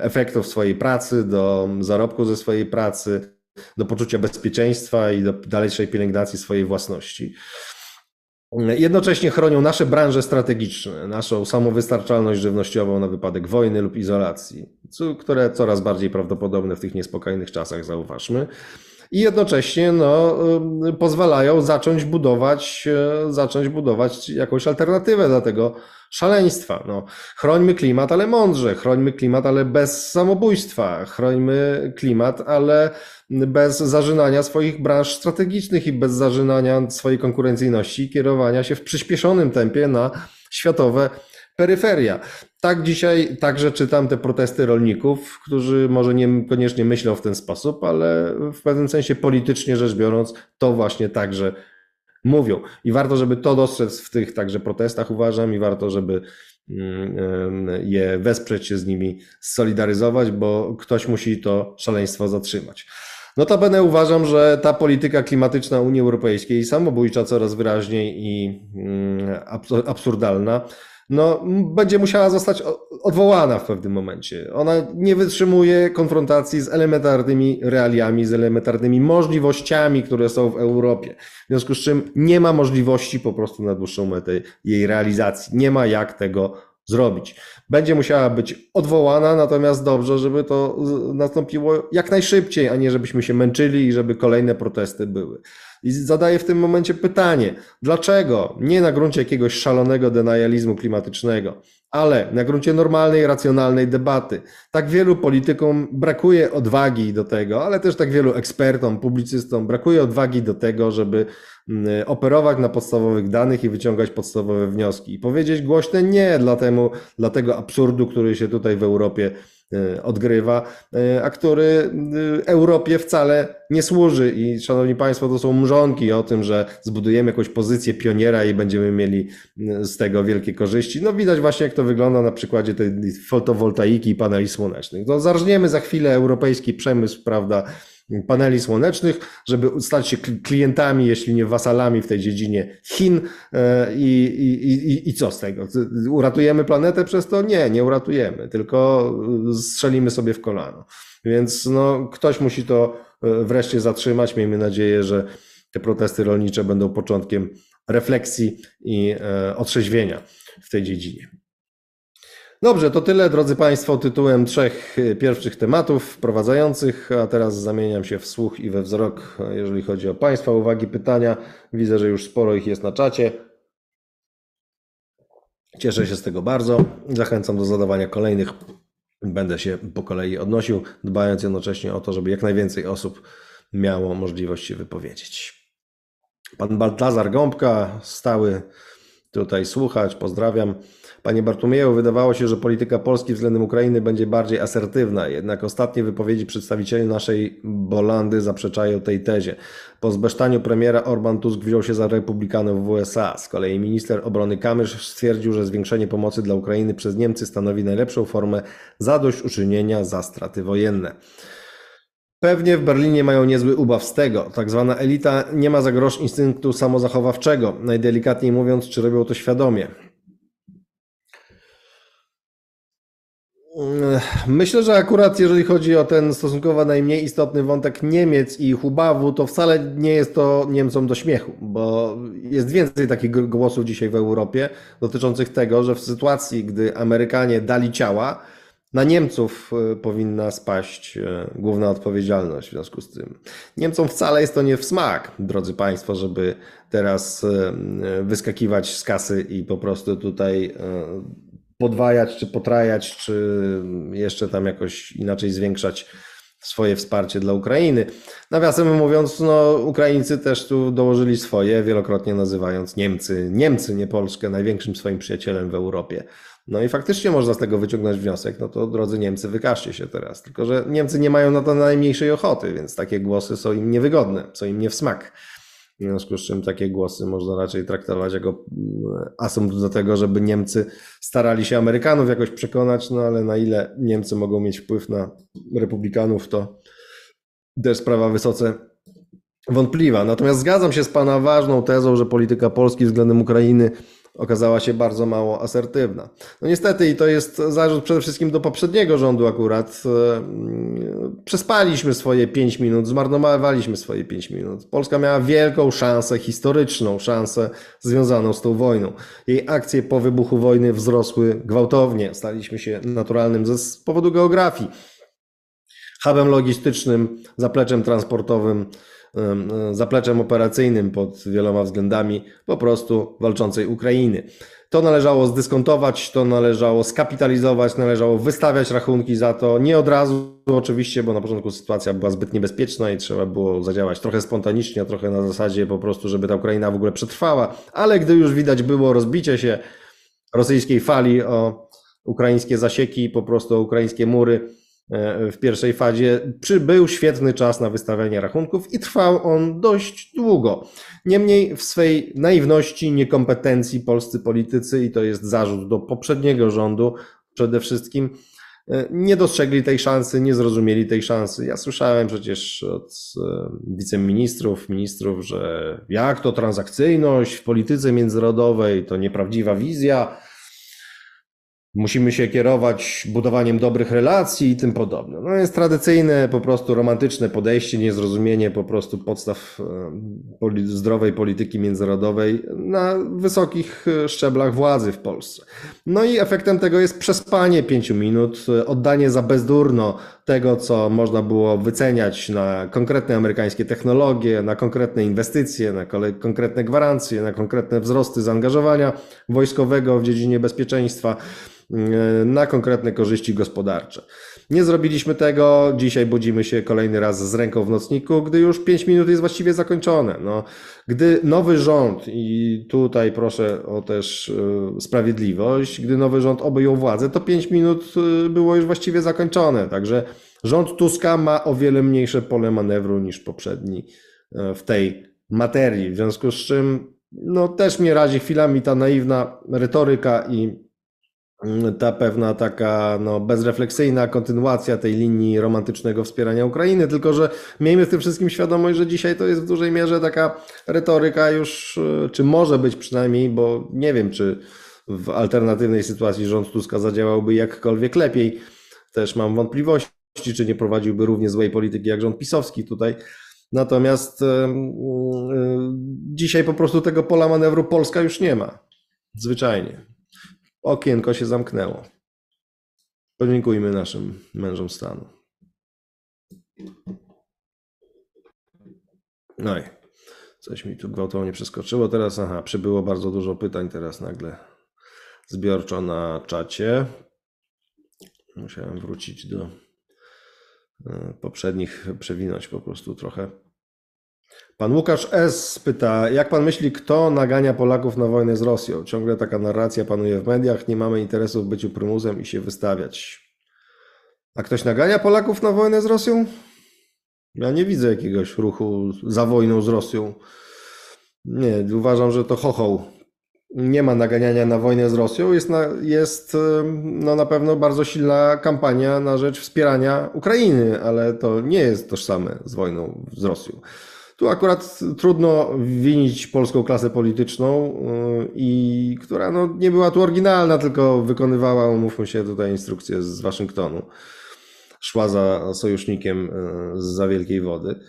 efektów swojej pracy, do zarobku ze swojej pracy, do poczucia bezpieczeństwa i do dalszej pielęgnacji swojej własności. Jednocześnie chronią nasze branże strategiczne, naszą samowystarczalność żywnościową na wypadek wojny lub izolacji, które coraz bardziej prawdopodobne w tych niespokojnych czasach, zauważmy. I jednocześnie no, pozwalają zacząć budować, e, zacząć budować jakąś alternatywę dla tego szaleństwa. No, chrońmy klimat, ale mądrze, chrońmy klimat, ale bez samobójstwa, chrońmy klimat, ale bez zażynania swoich branż strategicznych i bez zażynania swojej konkurencyjności i kierowania się w przyspieszonym tempie na światowe peryferia. Tak dzisiaj także czytam te protesty rolników, którzy może niekoniecznie myślą w ten sposób, ale w pewnym sensie politycznie rzecz biorąc, to właśnie także mówią. I warto, żeby to dostrzec w tych także protestach, uważam, i warto, żeby mm, je wesprzeć się z nimi, solidaryzować, bo ktoś musi to szaleństwo zatrzymać. Notabene uważam, że ta polityka klimatyczna Unii Europejskiej, samobójcza coraz wyraźniej i mm, absurdalna, no, będzie musiała zostać odwołana w pewnym momencie. Ona nie wytrzymuje konfrontacji z elementarnymi realiami, z elementarnymi możliwościami, które są w Europie. W związku z czym nie ma możliwości po prostu na dłuższą metę jej realizacji. Nie ma jak tego zrobić. Będzie musiała być odwołana, natomiast dobrze, żeby to nastąpiło jak najszybciej, a nie żebyśmy się męczyli i żeby kolejne protesty były. I zadaję w tym momencie pytanie, dlaczego nie na gruncie jakiegoś szalonego denializmu klimatycznego, ale na gruncie normalnej, racjonalnej debaty. Tak wielu politykom brakuje odwagi do tego, ale też tak wielu ekspertom, publicystom brakuje odwagi do tego, żeby mm, operować na podstawowych danych i wyciągać podstawowe wnioski i powiedzieć głośne nie dla, temu, dla tego absurdu, który się tutaj w Europie odgrywa, e, a który e, Europie wcale nie służy. I szanowni Państwo, to są mrzonki o tym, że zbudujemy jakąś pozycję pioniera i będziemy mieli z tego wielkie korzyści. No widać właśnie, jak to wygląda na przykładzie tej fotowoltaiki i paneli słonecznych. No zarżniemy za chwilę europejski przemysł, prawda, paneli słonecznych, żeby stać się klientami, jeśli nie wasalami w tej dziedzinie Chin e, i, i, i, i co z tego? Uratujemy planetę przez to? Nie, nie uratujemy, tylko strzelimy sobie w kolano. Więc no, ktoś musi to e, wreszcie zatrzymać. Miejmy nadzieję, że te protesty rolnicze będą początkiem refleksji i e, otrzeźwienia w tej dziedzinie. Dobrze, to tyle, drodzy Państwo, tytułem trzech y, pierwszych tematów wprowadzających, a teraz zamieniam się w słuch i we wzrok, jeżeli chodzi o Państwa uwagi, pytania. Widzę, że już sporo ich jest na czacie. Cieszę się z tego bardzo. Zachęcam do zadawania kolejnych. Będę się po kolei odnosił, dbając jednocześnie o to, żeby jak najwięcej osób miało możliwość się wypowiedzieć. Pan Baltazar Gąbka, stały tutaj słuchać, pozdrawiam. Panie Bartumieju, wydawało się, że polityka Polski względem Ukrainy będzie bardziej asertywna, jednak ostatnie wypowiedzi przedstawicieli naszej Bolandy zaprzeczają tej tezie. Po zbesztaniu premiera Orban Tusk wziął się za republikanów w USA. Z kolei minister obrony Kamysz stwierdził, że zwiększenie pomocy dla Ukrainy przez Niemcy stanowi najlepszą formę zadośćuczynienia za straty wojenne. Pewnie w Berlinie mają niezły ubaw z tego. Tak zwana elita nie ma za grosz instynktu samozachowawczego. Najdelikatniej mówiąc, czy robią to świadomie. Myślę, że akurat jeżeli chodzi o ten stosunkowo najmniej istotny wątek Niemiec i ich ubawu, to wcale nie jest to Niemcom do śmiechu, bo jest więcej takich głosów dzisiaj w Europie dotyczących tego, że w sytuacji, gdy Amerykanie dali ciała, na Niemców e, powinna spaść e, główna odpowiedzialność w związku z tym. Niemcom wcale jest to nie w smak, drodzy Państwo, żeby teraz e, wyskakiwać z kasy i po prostu tutaj podwajać, czy potrajać, czy jeszcze tam jakoś inaczej zwiększać swoje wsparcie dla Ukrainy. Nawiasem mówiąc, no, Ukraińcy też tu dołożyli swoje, wielokrotnie nazywając Niemcy, Niemcy, nie Polskę, największym swoim przyjacielem w Europie. No i faktycznie można z tego wyciągnąć wniosek, no to drodzy Niemcy, wykażcie się teraz. Tylko, że Niemcy nie mają na to najmniejszej ochoty, więc takie głosy są im niewygodne, są im nie w smak. W związku z czym takie głosy można raczej traktować jako mm, asumpt do tego, żeby Niemcy starali się Amerykanów jakoś przekonać, no ale na ile Niemcy mogą mieć wpływ na republikanów, to też sprawa wysoce wątpliwa. Natomiast zgadzam się z Pana ważną tezą, że polityka Polski względem Ukrainy okazała się bardzo mało asertywna. No niestety, i to jest zarzut przede wszystkim do poprzedniego rządu akurat, e, przespaliśmy swoje 5 minut, zmarnowaliśmy swoje 5 minut. Polska miała wielką szansę, historyczną szansę związaną z tą wojną. Jej akcje po wybuchu wojny wzrosły gwałtownie. Staliśmy się naturalnym ze, z powodu geografii. Hubem logistycznym, zapleczem transportowym, zapleczem operacyjnym pod wieloma względami po prostu walczącej Ukrainy. To należało zdyskontować, to należało skapitalizować, należało wystawiać rachunki za to. Nie od razu oczywiście, bo na początku sytuacja była zbyt niebezpieczna i trzeba było zadziałać trochę spontanicznie, trochę na zasadzie po prostu, żeby ta Ukraina w ogóle przetrwała. Ale gdy już widać było rozbicie się rosyjskiej fali o ukraińskie zasieki, po prostu o ukraińskie mury, w pierwszej fazie przybył świetny czas na wystawianie rachunków i trwał on dość długo. Niemniej w swej naiwności, niekompetencji polscy politycy, i to jest zarzut do poprzedniego rządu przede wszystkim, e, nie dostrzegli tej szansy, nie zrozumieli tej szansy. Ja słyszałem przecież od e, wiceministrów, ministrów, że jak to transakcyjność w polityce międzynarodowej to nieprawdziwa wizja musimy się kierować budowaniem dobrych relacji i tym podobne. No jest tradycyjne, po prostu romantyczne podejście, niezrozumienie po prostu podstaw e, zdrowej polityki międzynarodowej na wysokich e, szczeblach władzy w Polsce. No i efektem tego jest przespanie pięciu minut, e, oddanie za bezdurno tego, co można było wyceniać na konkretne amerykańskie technologie, na konkretne inwestycje, na konkretne gwarancje, na konkretne wzrosty zaangażowania wojskowego w dziedzinie bezpieczeństwa. E, na konkretne korzyści gospodarcze. Nie zrobiliśmy tego, dzisiaj budzimy się kolejny raz z ręką w nocniku, gdy już 5 minut jest właściwie zakończone. No, gdy nowy rząd, i tutaj proszę o też e, sprawiedliwość, gdy nowy rząd objął władzę, to 5 minut e, było już właściwie zakończone. Także rząd Tuska ma o wiele mniejsze pole manewru niż poprzedni w tej materii. W związku z czym no, też mnie razi chwilami ta naiwna retoryka i ta pewna taka no, bezrefleksyjna kontynuacja tej linii romantycznego wspierania Ukrainy, tylko że miejmy w tym wszystkim świadomość, że dzisiaj to jest w dużej mierze taka retoryka już, e, czy może być przynajmniej, bo nie wiem, czy w alternatywnej sytuacji rząd Tuska zadziałałby jakkolwiek lepiej. Też mam wątpliwości, czy nie prowadziłby równie złej polityki jak rząd pisowski tutaj. Natomiast yy, yy, dzisiaj po prostu tego pola manewru Polska już nie ma. Zwyczajnie. Okienko się zamknęło. Podziękujmy naszym mężom stanu. No i coś mi tu gwałtownie przeskoczyło. Teraz, aha, przybyło bardzo dużo pytań teraz nagle zbiorczo na czacie. Musiałem wrócić do e, poprzednich, przewinąć po prostu trochę. Pan Łukasz S. pyta, jak pan myśli, kto nagania Polaków na wojnę z Rosją? Ciągle taka narracja panuje w mediach, nie mamy interesu w byciu prymusem i się wystawiać. A ktoś nagania Polaków na wojnę z Rosją? Ja nie widzę jakiegoś ruchu za wojną z Rosją. Nie, uważam, że to chochoł. Nie ma naganiania na wojnę z Rosją. Jest, na, jest no, na pewno bardzo silna kampania na rzecz wspierania Ukrainy, ale to nie jest tożsame z wojną z Rosją. Tu akurat trudno winić polską klasę polityczną, y, i która no, nie była tu oryginalna, tylko wykonywała, umówmy się, tutaj instrukcje z Waszyngtonu. Szła za sojusznikiem y, z za wielkiej wody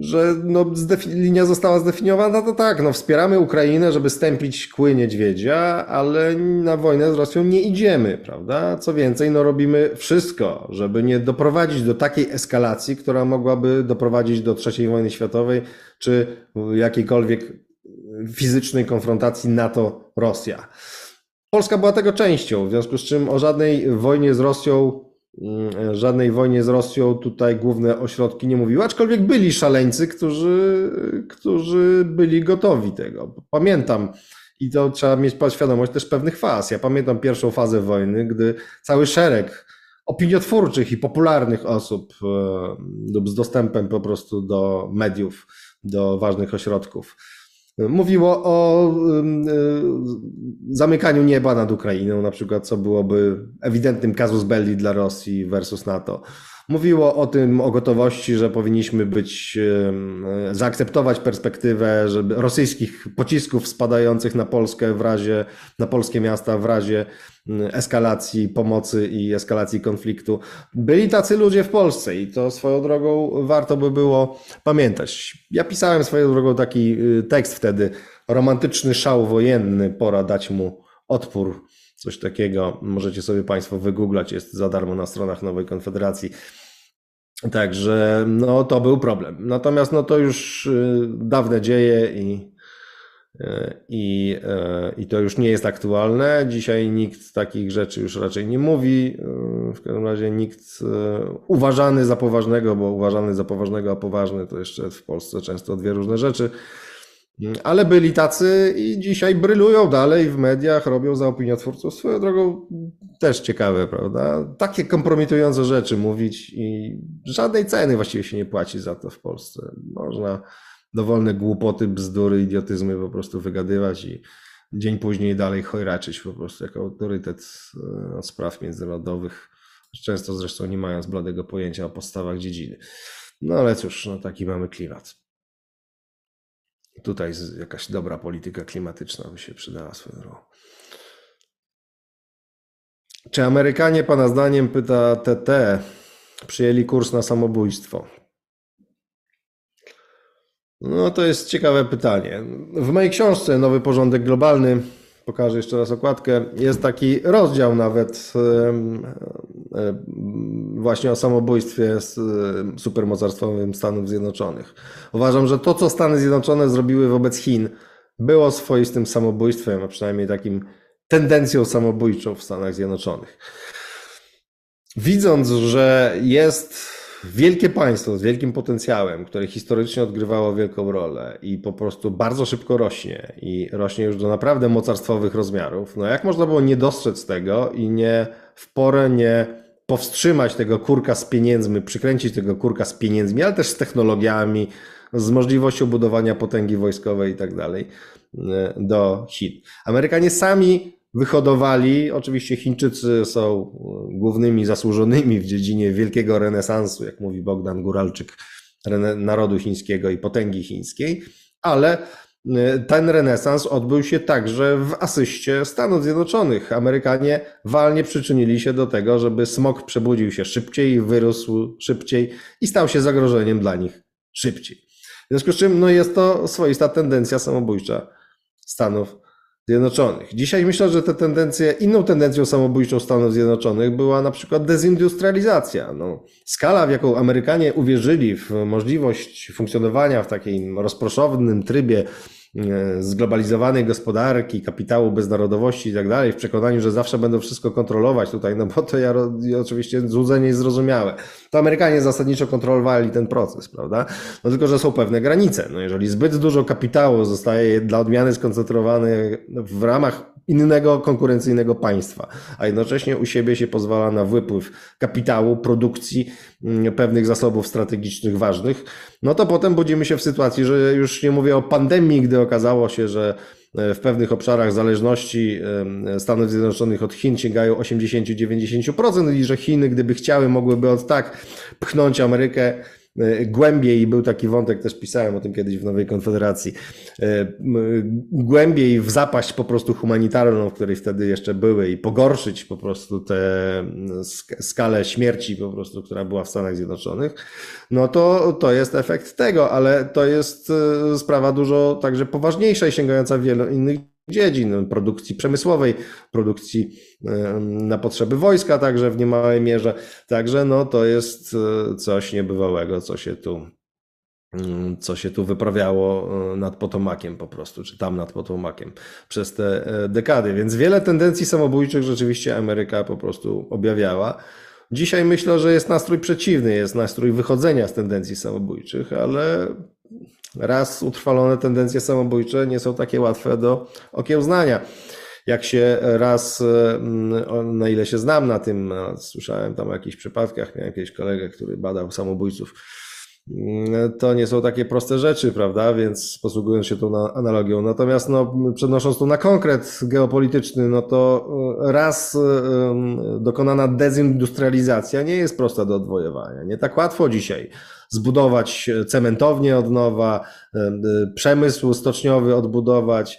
że no, linia została zdefiniowana, to tak, no, wspieramy Ukrainę, żeby stępić kły niedźwiedzia, ale na wojnę z Rosją nie idziemy, prawda? Co więcej, no, robimy wszystko, żeby nie doprowadzić do takiej eskalacji, która mogłaby doprowadzić do III wojny światowej, czy jakiejkolwiek fizycznej konfrontacji NATO-Rosja. Polska była tego częścią, w związku z czym o żadnej wojnie z Rosją żadnej wojnie z Rosją tutaj główne ośrodki nie mówiły, aczkolwiek byli szaleńcy, którzy, którzy byli gotowi tego. Pamiętam, i to trzeba mieć świadomość też pewnych faz. Ja pamiętam pierwszą fazę wojny, gdy cały szereg opiniotwórczych i popularnych osób e, z dostępem po prostu do mediów, do ważnych ośrodków, Mówiło o zamykaniu nieba nad Ukrainą, na przykład, co byłoby ewidentnym kazus belli dla Rosji versus NATO. Mówiło o tym, o gotowości, że powinniśmy być, zaakceptować perspektywę żeby rosyjskich pocisków spadających na Polskę w razie, na polskie miasta w razie eskalacji pomocy i eskalacji konfliktu. Byli tacy ludzie w Polsce i to swoją drogą warto by było pamiętać. Ja pisałem swoją drogą taki y, tekst wtedy, romantyczny szał wojenny, pora dać mu odpór Coś takiego możecie sobie Państwo wygooglać, jest za darmo na stronach Nowej Konfederacji. Także no, to był problem. Natomiast no, to już y, dawne dzieje i, y, i, y, i to już nie jest aktualne. Dzisiaj nikt takich rzeczy już raczej nie mówi. W każdym razie nikt uważany za poważnego, bo uważany za poważnego, a poważny to jeszcze w Polsce często dwie różne rzeczy. Ale byli tacy i dzisiaj brylują dalej w mediach, robią za opiniotwórców. Swoją drogą też ciekawe, prawda? Takie kompromitujące rzeczy mówić i żadnej ceny właściwie się nie płaci za to w Polsce. Można dowolne głupoty, bzdury, idiotyzmy po prostu wygadywać i dzień później dalej chojraczyć po prostu jako autorytet e, spraw międzynarodowych. Często zresztą nie mając bladego pojęcia o podstawach dziedziny. No ale cóż, no taki mamy klimat. Tutaj jakaś dobra polityka klimatyczna by się przydała swoją drogą. Czy Amerykanie, Pana zdaniem, pyta TT, przyjęli kurs na samobójstwo? No to jest ciekawe pytanie. W mojej książce Nowy Porządek Globalny pokażę jeszcze raz okładkę. Jest taki rozdział nawet właśnie o samobójstwie supermocarstwowym Stanów Zjednoczonych. Uważam, że to, co Stany Zjednoczone zrobiły wobec Chin, było swoistym samobójstwem, a przynajmniej takim tendencją samobójczą w Stanach Zjednoczonych. Widząc, że jest wielkie państwo z wielkim potencjałem, które historycznie odgrywało wielką rolę i po prostu bardzo szybko rośnie i rośnie już do naprawdę mocarstwowych rozmiarów, no jak można było nie dostrzec tego i nie w porę nie powstrzymać tego kurka z pieniędzmi, przykręcić tego kurka z pieniędzmi, ale też z technologiami, z możliwością budowania potęgi wojskowej i tak dalej e, do Chin. Amerykanie sami wyhodowali. Oczywiście Chińczycy są głównymi zasłużonymi w dziedzinie wielkiego renesansu, jak mówi Bogdan Guralczyk, narodu chińskiego i potęgi chińskiej, ale y, ten renesans odbył się także w asyście Stanów Zjednoczonych. Amerykanie walnie przyczynili się do tego, żeby smog przebudził się szybciej, wyrósł szybciej i stał się zagrożeniem dla nich szybciej. W związku z czym no jest to swoista tendencja samobójcza Stanów Zjednoczonych. Dzisiaj myślę, że te tendencje, inną tendencją samobójczą Stanów Zjednoczonych była na przykład dezindustrializacja. No, skala, w jaką Amerykanie uwierzyli w możliwość funkcjonowania w takim rozproszownym trybie zglobalizowanej gospodarki, kapitału bez narodowości i tak dalej, w przekonaniu, że zawsze będą wszystko kontrolować tutaj, no bo to ja, oczywiście złudzenie jest zrozumiałe. To Amerykanie zasadniczo kontrolowali ten proces, prawda? No tylko, że są pewne granice. No jeżeli zbyt dużo kapitału zostaje dla odmiany skoncentrowany w ramach innego konkurencyjnego państwa, a jednocześnie u siebie się pozwala na wypływ kapitału, produkcji mm, pewnych zasobów strategicznych ważnych, no to potem budzimy się w sytuacji, że już nie mówię o pandemii, gdy okazało się, że e, w pewnych obszarach zależności Stanów Zjednoczonych od Chin sięgają 80-90% i że Chiny, gdyby chciały, mogłyby od tak pchnąć Amerykę głębiej, był taki wątek, też pisałem o tym kiedyś w Nowej Konfederacji, e, głębiej w zapaść po prostu humanitarną, w której wtedy jeszcze były i pogorszyć po prostu tę skalę śmierci po prostu, która była w Stanach Zjednoczonych, no to, to jest efekt tego, ale to jest e, sprawa dużo także poważniejsza i sięgająca wielu innych dziedzin, produkcji przemysłowej, produkcji na potrzeby wojska także w niemałej mierze. Także no, to jest e, coś niebywałego, co się tu mm, co się tu wyprawiało e, nad Potomakiem po prostu, czy tam nad Potomakiem przez te e, dekady. Więc wiele tendencji samobójczych rzeczywiście Ameryka po prostu objawiała. Dzisiaj myślę, że jest nastrój przeciwny, jest nastrój wychodzenia z tendencji samobójczych, ale raz utrwalone tendencje samobójcze nie są takie łatwe do okiełznania. Jak się raz, mm, na ile się znam na tym, słyszałem tam o jakichś przypadkach, miałem jakiegoś kolegę, który badał samobójców to nie są takie proste rzeczy, prawda? Więc posługując się tą analogią. Natomiast no, przenosząc to na konkret geopolityczny, no to e, raz e, dokonana dezindustrializacja nie jest prosta do odwojowania. Nie tak łatwo dzisiaj zbudować cementownię od nowa, e, przemysł stoczniowy odbudować,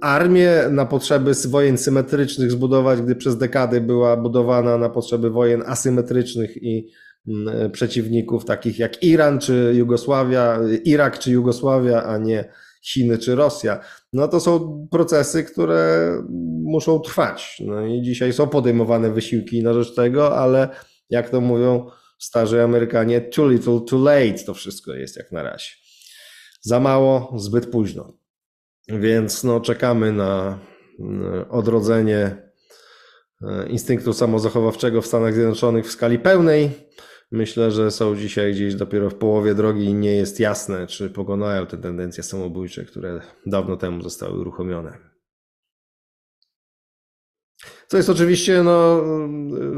armię na potrzeby wojen symetrycznych zbudować, gdy przez dekady była budowana na potrzeby wojen asymetrycznych i Mm, przeciwników takich jak Iran czy Jugosławia, Irak czy Jugosławia, a nie Chiny czy Rosja. No to są procesy, które muszą trwać. No i dzisiaj są podejmowane wysiłki na rzecz tego, ale jak to mówią starzy Amerykanie, too little, too late to wszystko jest jak na razie. Za mało, zbyt późno. Więc no, czekamy na odrodzenie e, instynktu samozachowawczego w Stanach Zjednoczonych w skali pełnej. Myślę, że są dzisiaj gdzieś dopiero w połowie drogi i nie jest jasne, czy pokonają te tendencje samobójcze, które dawno temu zostały uruchomione. Co jest oczywiście no,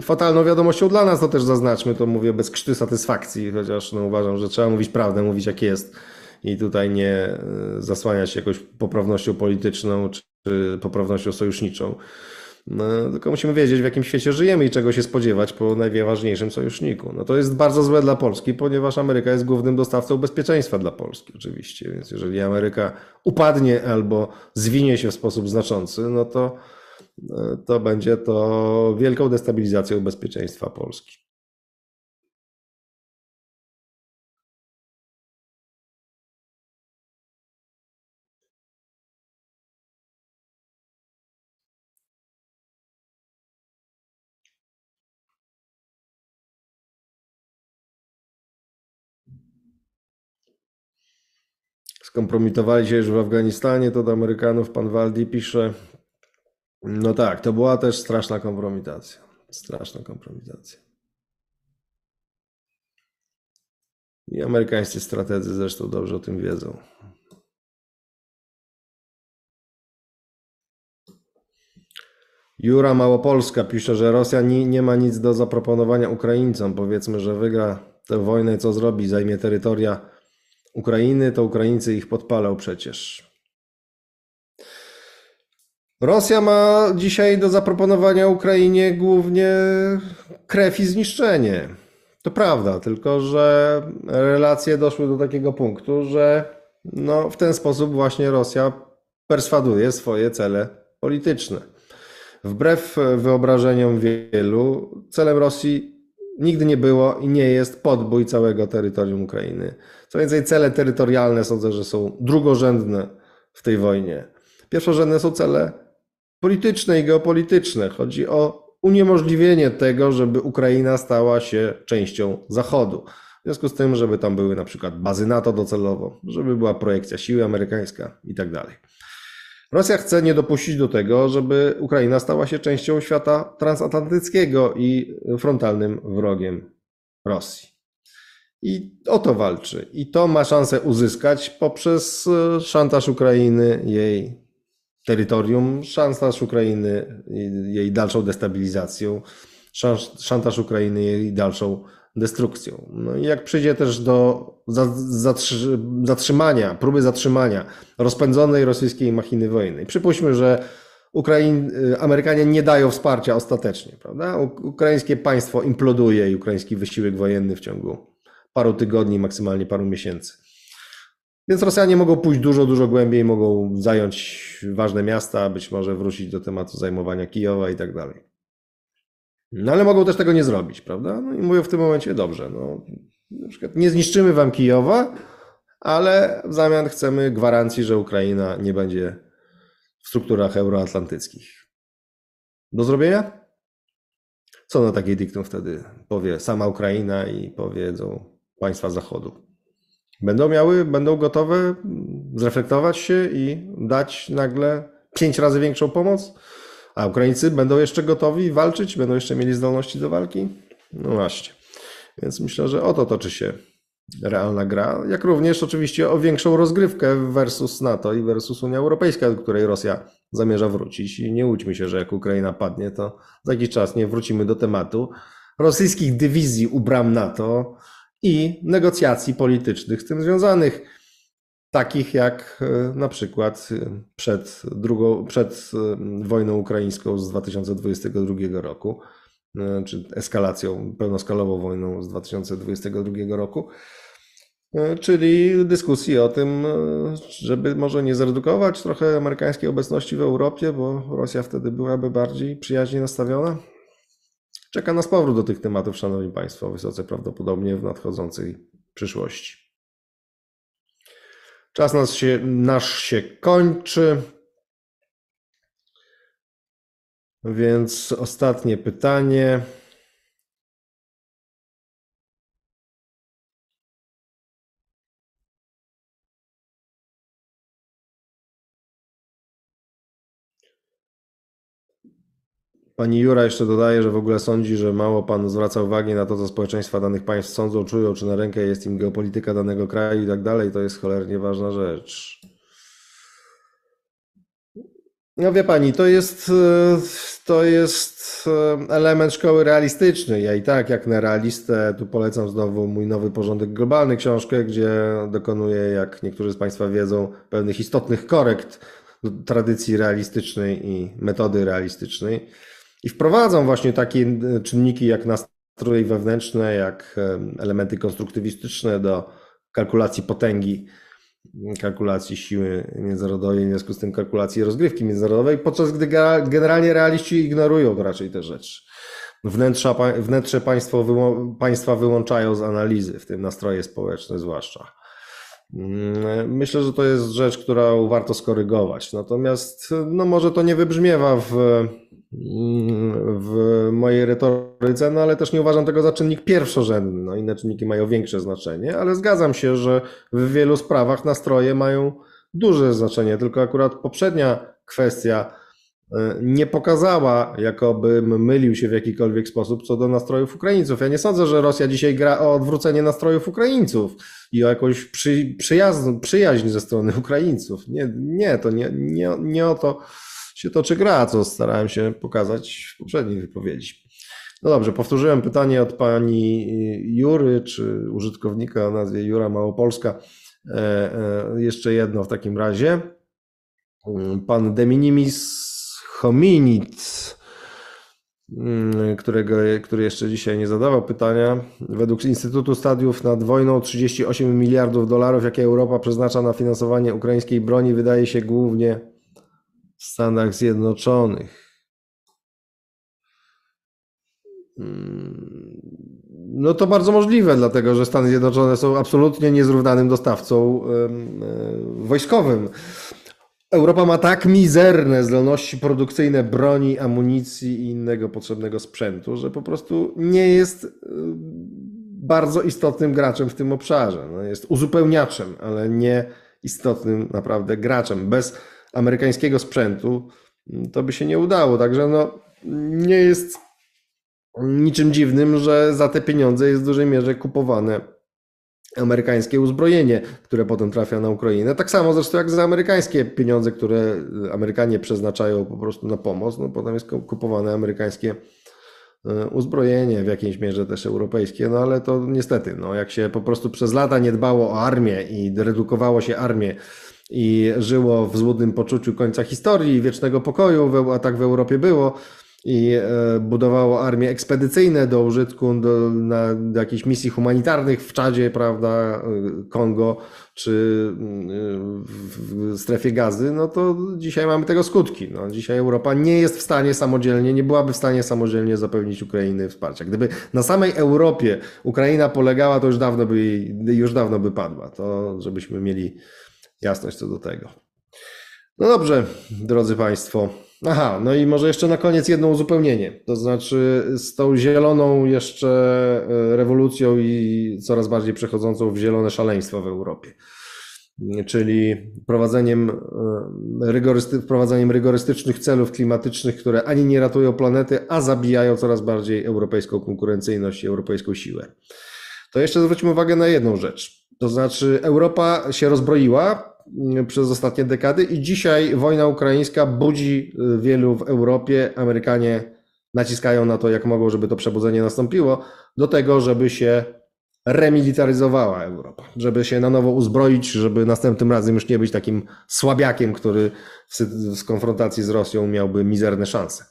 fatalną wiadomością dla nas, to też zaznaczmy, to mówię bez krzty satysfakcji, chociaż no, uważam, że trzeba mówić prawdę, mówić jak jest i tutaj nie e, zasłaniać się jakąś poprawnością polityczną czy poprawnością sojuszniczą. No, tylko musimy wiedzieć, w jakim świecie żyjemy i czego się spodziewać po najważniejszym sojuszniku. No to jest bardzo złe dla Polski, ponieważ Ameryka jest głównym dostawcą bezpieczeństwa dla Polski, oczywiście. Więc jeżeli Ameryka upadnie albo zwinie się w sposób znaczący, no to, to będzie to wielką destabilizacją bezpieczeństwa Polski. skompromitowali się już w Afganistanie, to do Amerykanów pan Waldi pisze. No tak, to była też straszna kompromitacja. Straszna kompromitacja. I amerykańscy strategzy zresztą dobrze o tym wiedzą. Jura Małopolska pisze, że Rosja nie, nie ma nic do zaproponowania Ukraińcom. Powiedzmy, że wygra tę wojnę, co zrobi? Zajmie terytoria Ukrainy, to Ukraińcy ich podpalał przecież. Rosja ma dzisiaj do zaproponowania Ukrainie głównie krew i zniszczenie. To prawda, tylko że relacje doszły do takiego punktu, że no, w ten sposób właśnie Rosja perswaduje swoje cele polityczne. Wbrew wyobrażeniom wielu, celem Rosji nigdy nie było i nie jest podbój całego terytorium Ukrainy. Co więcej, cele terytorialne sądzę, że są drugorzędne w tej wojnie. Pierwszorzędne są cele polityczne i geopolityczne. Chodzi o uniemożliwienie tego, żeby Ukraina stała się częścią Zachodu. W związku z tym, żeby tam były na przykład bazy NATO docelowo, żeby była projekcja siły amerykańska i tak dalej. Rosja chce nie dopuścić do tego, żeby Ukraina stała się częścią świata transatlantyckiego i frontalnym wrogiem Rosji. I o to walczy. I to ma szansę uzyskać poprzez szantaż Ukrainy, jej terytorium, szantaż Ukrainy, jej dalszą destabilizacją, szantaż Ukrainy, jej dalszą destrukcją. No i jak przyjdzie też do zatrzymania, próby zatrzymania rozpędzonej rosyjskiej machiny wojennej, przypuśćmy, że Ukrain, Amerykanie nie dają wsparcia ostatecznie, prawda? Ukraińskie państwo imploduje i ukraiński wysiłek wojenny w ciągu paru tygodni, maksymalnie paru miesięcy. Więc Rosjanie mogą pójść dużo, dużo głębiej, mogą zająć ważne miasta, być może wrócić do tematu zajmowania Kijowa i tak dalej. No ale mogą też tego nie zrobić, prawda? No i mówią w tym momencie, dobrze, no na przykład nie zniszczymy wam Kijowa, ale w zamian chcemy gwarancji, że Ukraina nie będzie w strukturach euroatlantyckich. Do zrobienia? Co na takiej diktum wtedy powie sama Ukraina i powiedzą państwa Zachodu? Będą miały, będą gotowe zreflektować się i dać nagle pięć razy większą pomoc? A Ukraińcy będą jeszcze gotowi walczyć? Będą jeszcze mieli zdolności do walki? No właśnie. Więc myślę, że o to toczy się realna gra, jak również oczywiście o większą rozgrywkę versus NATO i versus Unia Europejska, do której Rosja zamierza wrócić. I nie łudźmy się, że jak Ukraina padnie, to za jakiś czas nie wrócimy do tematu rosyjskich dywizji u bram NATO i negocjacji politycznych z tym związanych, takich jak e, na przykład e, przed, drugą, przed e, wojną ukraińską z 2022 roku, czy eskalacją, pełnoskalową wojną z 2022 roku, czyli dyskusji o tym, żeby może nie zredukować trochę amerykańskiej obecności w Europie, bo Rosja wtedy byłaby bardziej przyjaźnie nastawiona. Czeka nas powrót do tych tematów, Szanowni Państwo, wysoce prawdopodobnie w nadchodzącej przyszłości. Czas nas się, nasz się kończy. Więc ostatnie pytanie. Pani Jura jeszcze dodaje, że w ogóle sądzi, że mało pan zwraca uwagi na to, co społeczeństwa danych państw sądzą, czują, czy na rękę jest im geopolityka danego kraju i tak dalej. To jest cholernie ważna rzecz. No wie pani, to jest, to jest element szkoły realistycznej. Ja i tak, jak na realistę, tu polecam znowu mój nowy porządek globalny, książkę, gdzie dokonuję, jak niektórzy z Państwa wiedzą, pewnych istotnych korekt do tradycji realistycznej i metody realistycznej. I wprowadzam właśnie takie e, czynniki jak nastroje wewnętrzne, jak e, elementy konstruktywistyczne do kalkulacji potęgi, kalkulacji siły międzynarodowej, w związku z tym kalkulacji rozgrywki międzynarodowej, podczas gdy generalnie realiści ignorują raczej te rzeczy. Wnętrza, wnętrze państwo, państwa wyłączają z analizy, w tym nastroje społeczne zwłaszcza. Mm, myślę, że to jest rzecz, którą warto skorygować. Natomiast no może to nie wybrzmiewa w, w mojej retoryce, no ale też nie uważam tego za czynnik pierwszorzędny. No, inne czynniki mają większe znaczenie, ale zgadzam się, że w wielu sprawach nastroje mają duże znaczenie. Tylko akurat poprzednia kwestia e, nie pokazała, jakobym mylił się w jakikolwiek sposób co do nastrojów Ukraińców. Ja nie sądzę, że Rosja dzisiaj gra o odwrócenie nastrojów Ukraińców i o jakąś przy, przyjazn, przyjaźń ze strony Ukraińców. Nie, nie to nie, nie, nie o to się toczy gra, co starałem się pokazać w poprzedniej wypowiedzi. No dobrze, powtórzyłem pytanie od pani Jury, czy użytkownika o nazwie Jura Małopolska. E, e, jeszcze jedno w takim razie. Pan de minimis hominid Mm, którego, który jeszcze dzisiaj nie zadawał pytania. Według Instytutu Stadiów nad wojną 38 miliardów dolarów, jakie Europa przeznacza na finansowanie ukraińskiej broni, wydaje się głównie w Stanach Zjednoczonych. Mm, no to bardzo możliwe, dlatego że Stany Zjednoczone są absolutnie niezrównanym dostawcą wojskowym. Europa ma tak mizerne zdolności produkcyjne broni, amunicji i innego potrzebnego sprzętu, że po prostu nie jest y, bardzo istotnym graczem w tym obszarze. No jest uzupełniaczem, ale nie istotnym naprawdę graczem. Bez amerykańskiego sprzętu mm, to by się nie udało. Także no, nie jest niczym dziwnym, że za te pieniądze jest w dużej mierze kupowane amerykańskie uzbrojenie, które potem trafia na Ukrainę. Tak samo zresztą jak za amerykańskie pieniądze, które Amerykanie przeznaczają po prostu na pomoc, no potem jest kupowane amerykańskie e, uzbrojenie, w jakiejś mierze też europejskie, no ale to niestety, no jak się po prostu przez lata nie dbało o armię i redukowało się armię i żyło w złudnym poczuciu końca historii, wiecznego pokoju, a tak w Europie było, i e, budowało armie ekspedycyjne do użytku do, na, jakichś misji humanitarnych w Czadzie, prawda, e, Kongo czy e, w strefie gazy, no to dzisiaj mamy tego skutki. No, dzisiaj Europa nie jest w stanie samodzielnie, nie byłaby w stanie samodzielnie zapewnić Ukrainy wsparcia. Gdyby na samej Europie Ukraina polegała, to już dawno by, już dawno by padła. To żebyśmy mieli jasność co do tego. No dobrze, drodzy Państwo. Aha, no i może jeszcze na koniec jedno uzupełnienie. To znaczy z tą zieloną jeszcze e, rewolucją i coraz bardziej przechodzącą w zielone szaleństwo w Europie. Czyli prowadzeniem, e, rygorysty, rygorystycznych celów klimatycznych, które ani nie ratują planety, a zabijają coraz bardziej europejską konkurencyjność i europejską siłę. To jeszcze zwróćmy uwagę na jedną rzecz. To znaczy, Europa się rozbroiła, przez ostatnie dekady i dzisiaj wojna ukraińska budzi y, wielu w Europie. Amerykanie naciskają na to, jak mogą, żeby to przebudzenie nastąpiło, do tego, żeby się remilitaryzowała Europa, żeby się na nowo uzbroić, żeby następnym razem już nie być takim słabiakiem, który w konfrontacji z Rosją miałby mizerne szanse.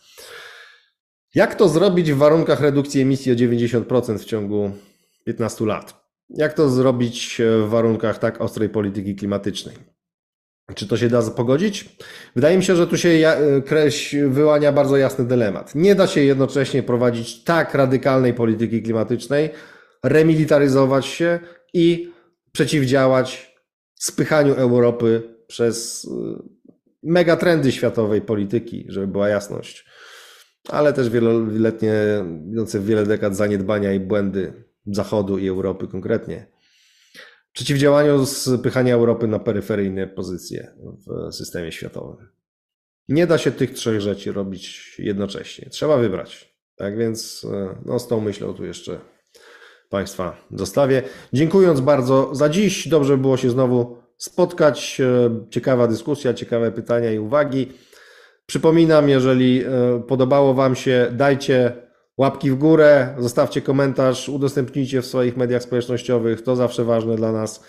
Jak to zrobić w warunkach redukcji emisji o 90% w ciągu 15 lat? Jak to zrobić w warunkach tak ostrej polityki klimatycznej? Czy to się da pogodzić? Wydaje mi się, że tu się ja- kreś wyłania bardzo jasny dylemat. Nie da się jednocześnie prowadzić tak radykalnej polityki klimatycznej, remilitaryzować się i przeciwdziałać spychaniu Europy przez y, megatrendy światowej polityki, żeby była jasność, ale też wieloletnie, idące wiele dekad zaniedbania i błędy Zachodu i Europy konkretnie. Przeciwdziałaniu spychania Europy na peryferyjne pozycje w systemie światowym. Nie da się tych trzech rzeczy robić jednocześnie. Trzeba wybrać. Tak więc e, no, z tą myślą tu jeszcze Państwa zostawię. Dziękując bardzo za dziś. Dobrze było się znowu spotkać. E, Ciekawa dyskusja, ciekawe pytania i uwagi. Przypominam, jeżeli e, podobało Wam się, dajcie łapki w górę, zostawcie komentarz, udostępnijcie w swoich mediach społecznościowych. To zawsze ważne dla nas,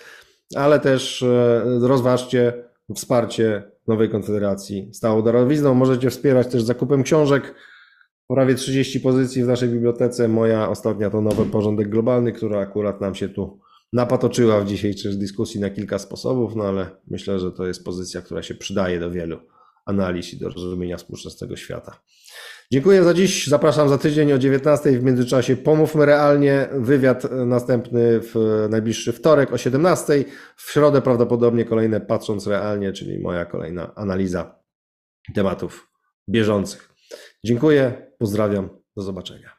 ale też e, rozważcie wsparcie Nowej Konfederacji stałą darowizną. Możecie wspierać też zakupem książek. Prawie 30 pozycji w naszej bibliotece. Moja ostatnia to Nowy Porządek Globalny, która akurat nam się tu napatoczyła w dzisiejszej dyskusji na kilka sposobów, no ale myślę, że to jest pozycja, która się przydaje do wielu analiz i do rozumienia współczesnego świata. Dziękuję za dziś. Zapraszam za tydzień o 19. W międzyczasie pomówmy realnie. Wywiad następny w najbliższy wtorek o 17. W środę prawdopodobnie kolejne patrząc realnie, czyli moja kolejna analiza tematów bieżących. Dziękuję, pozdrawiam, do zobaczenia.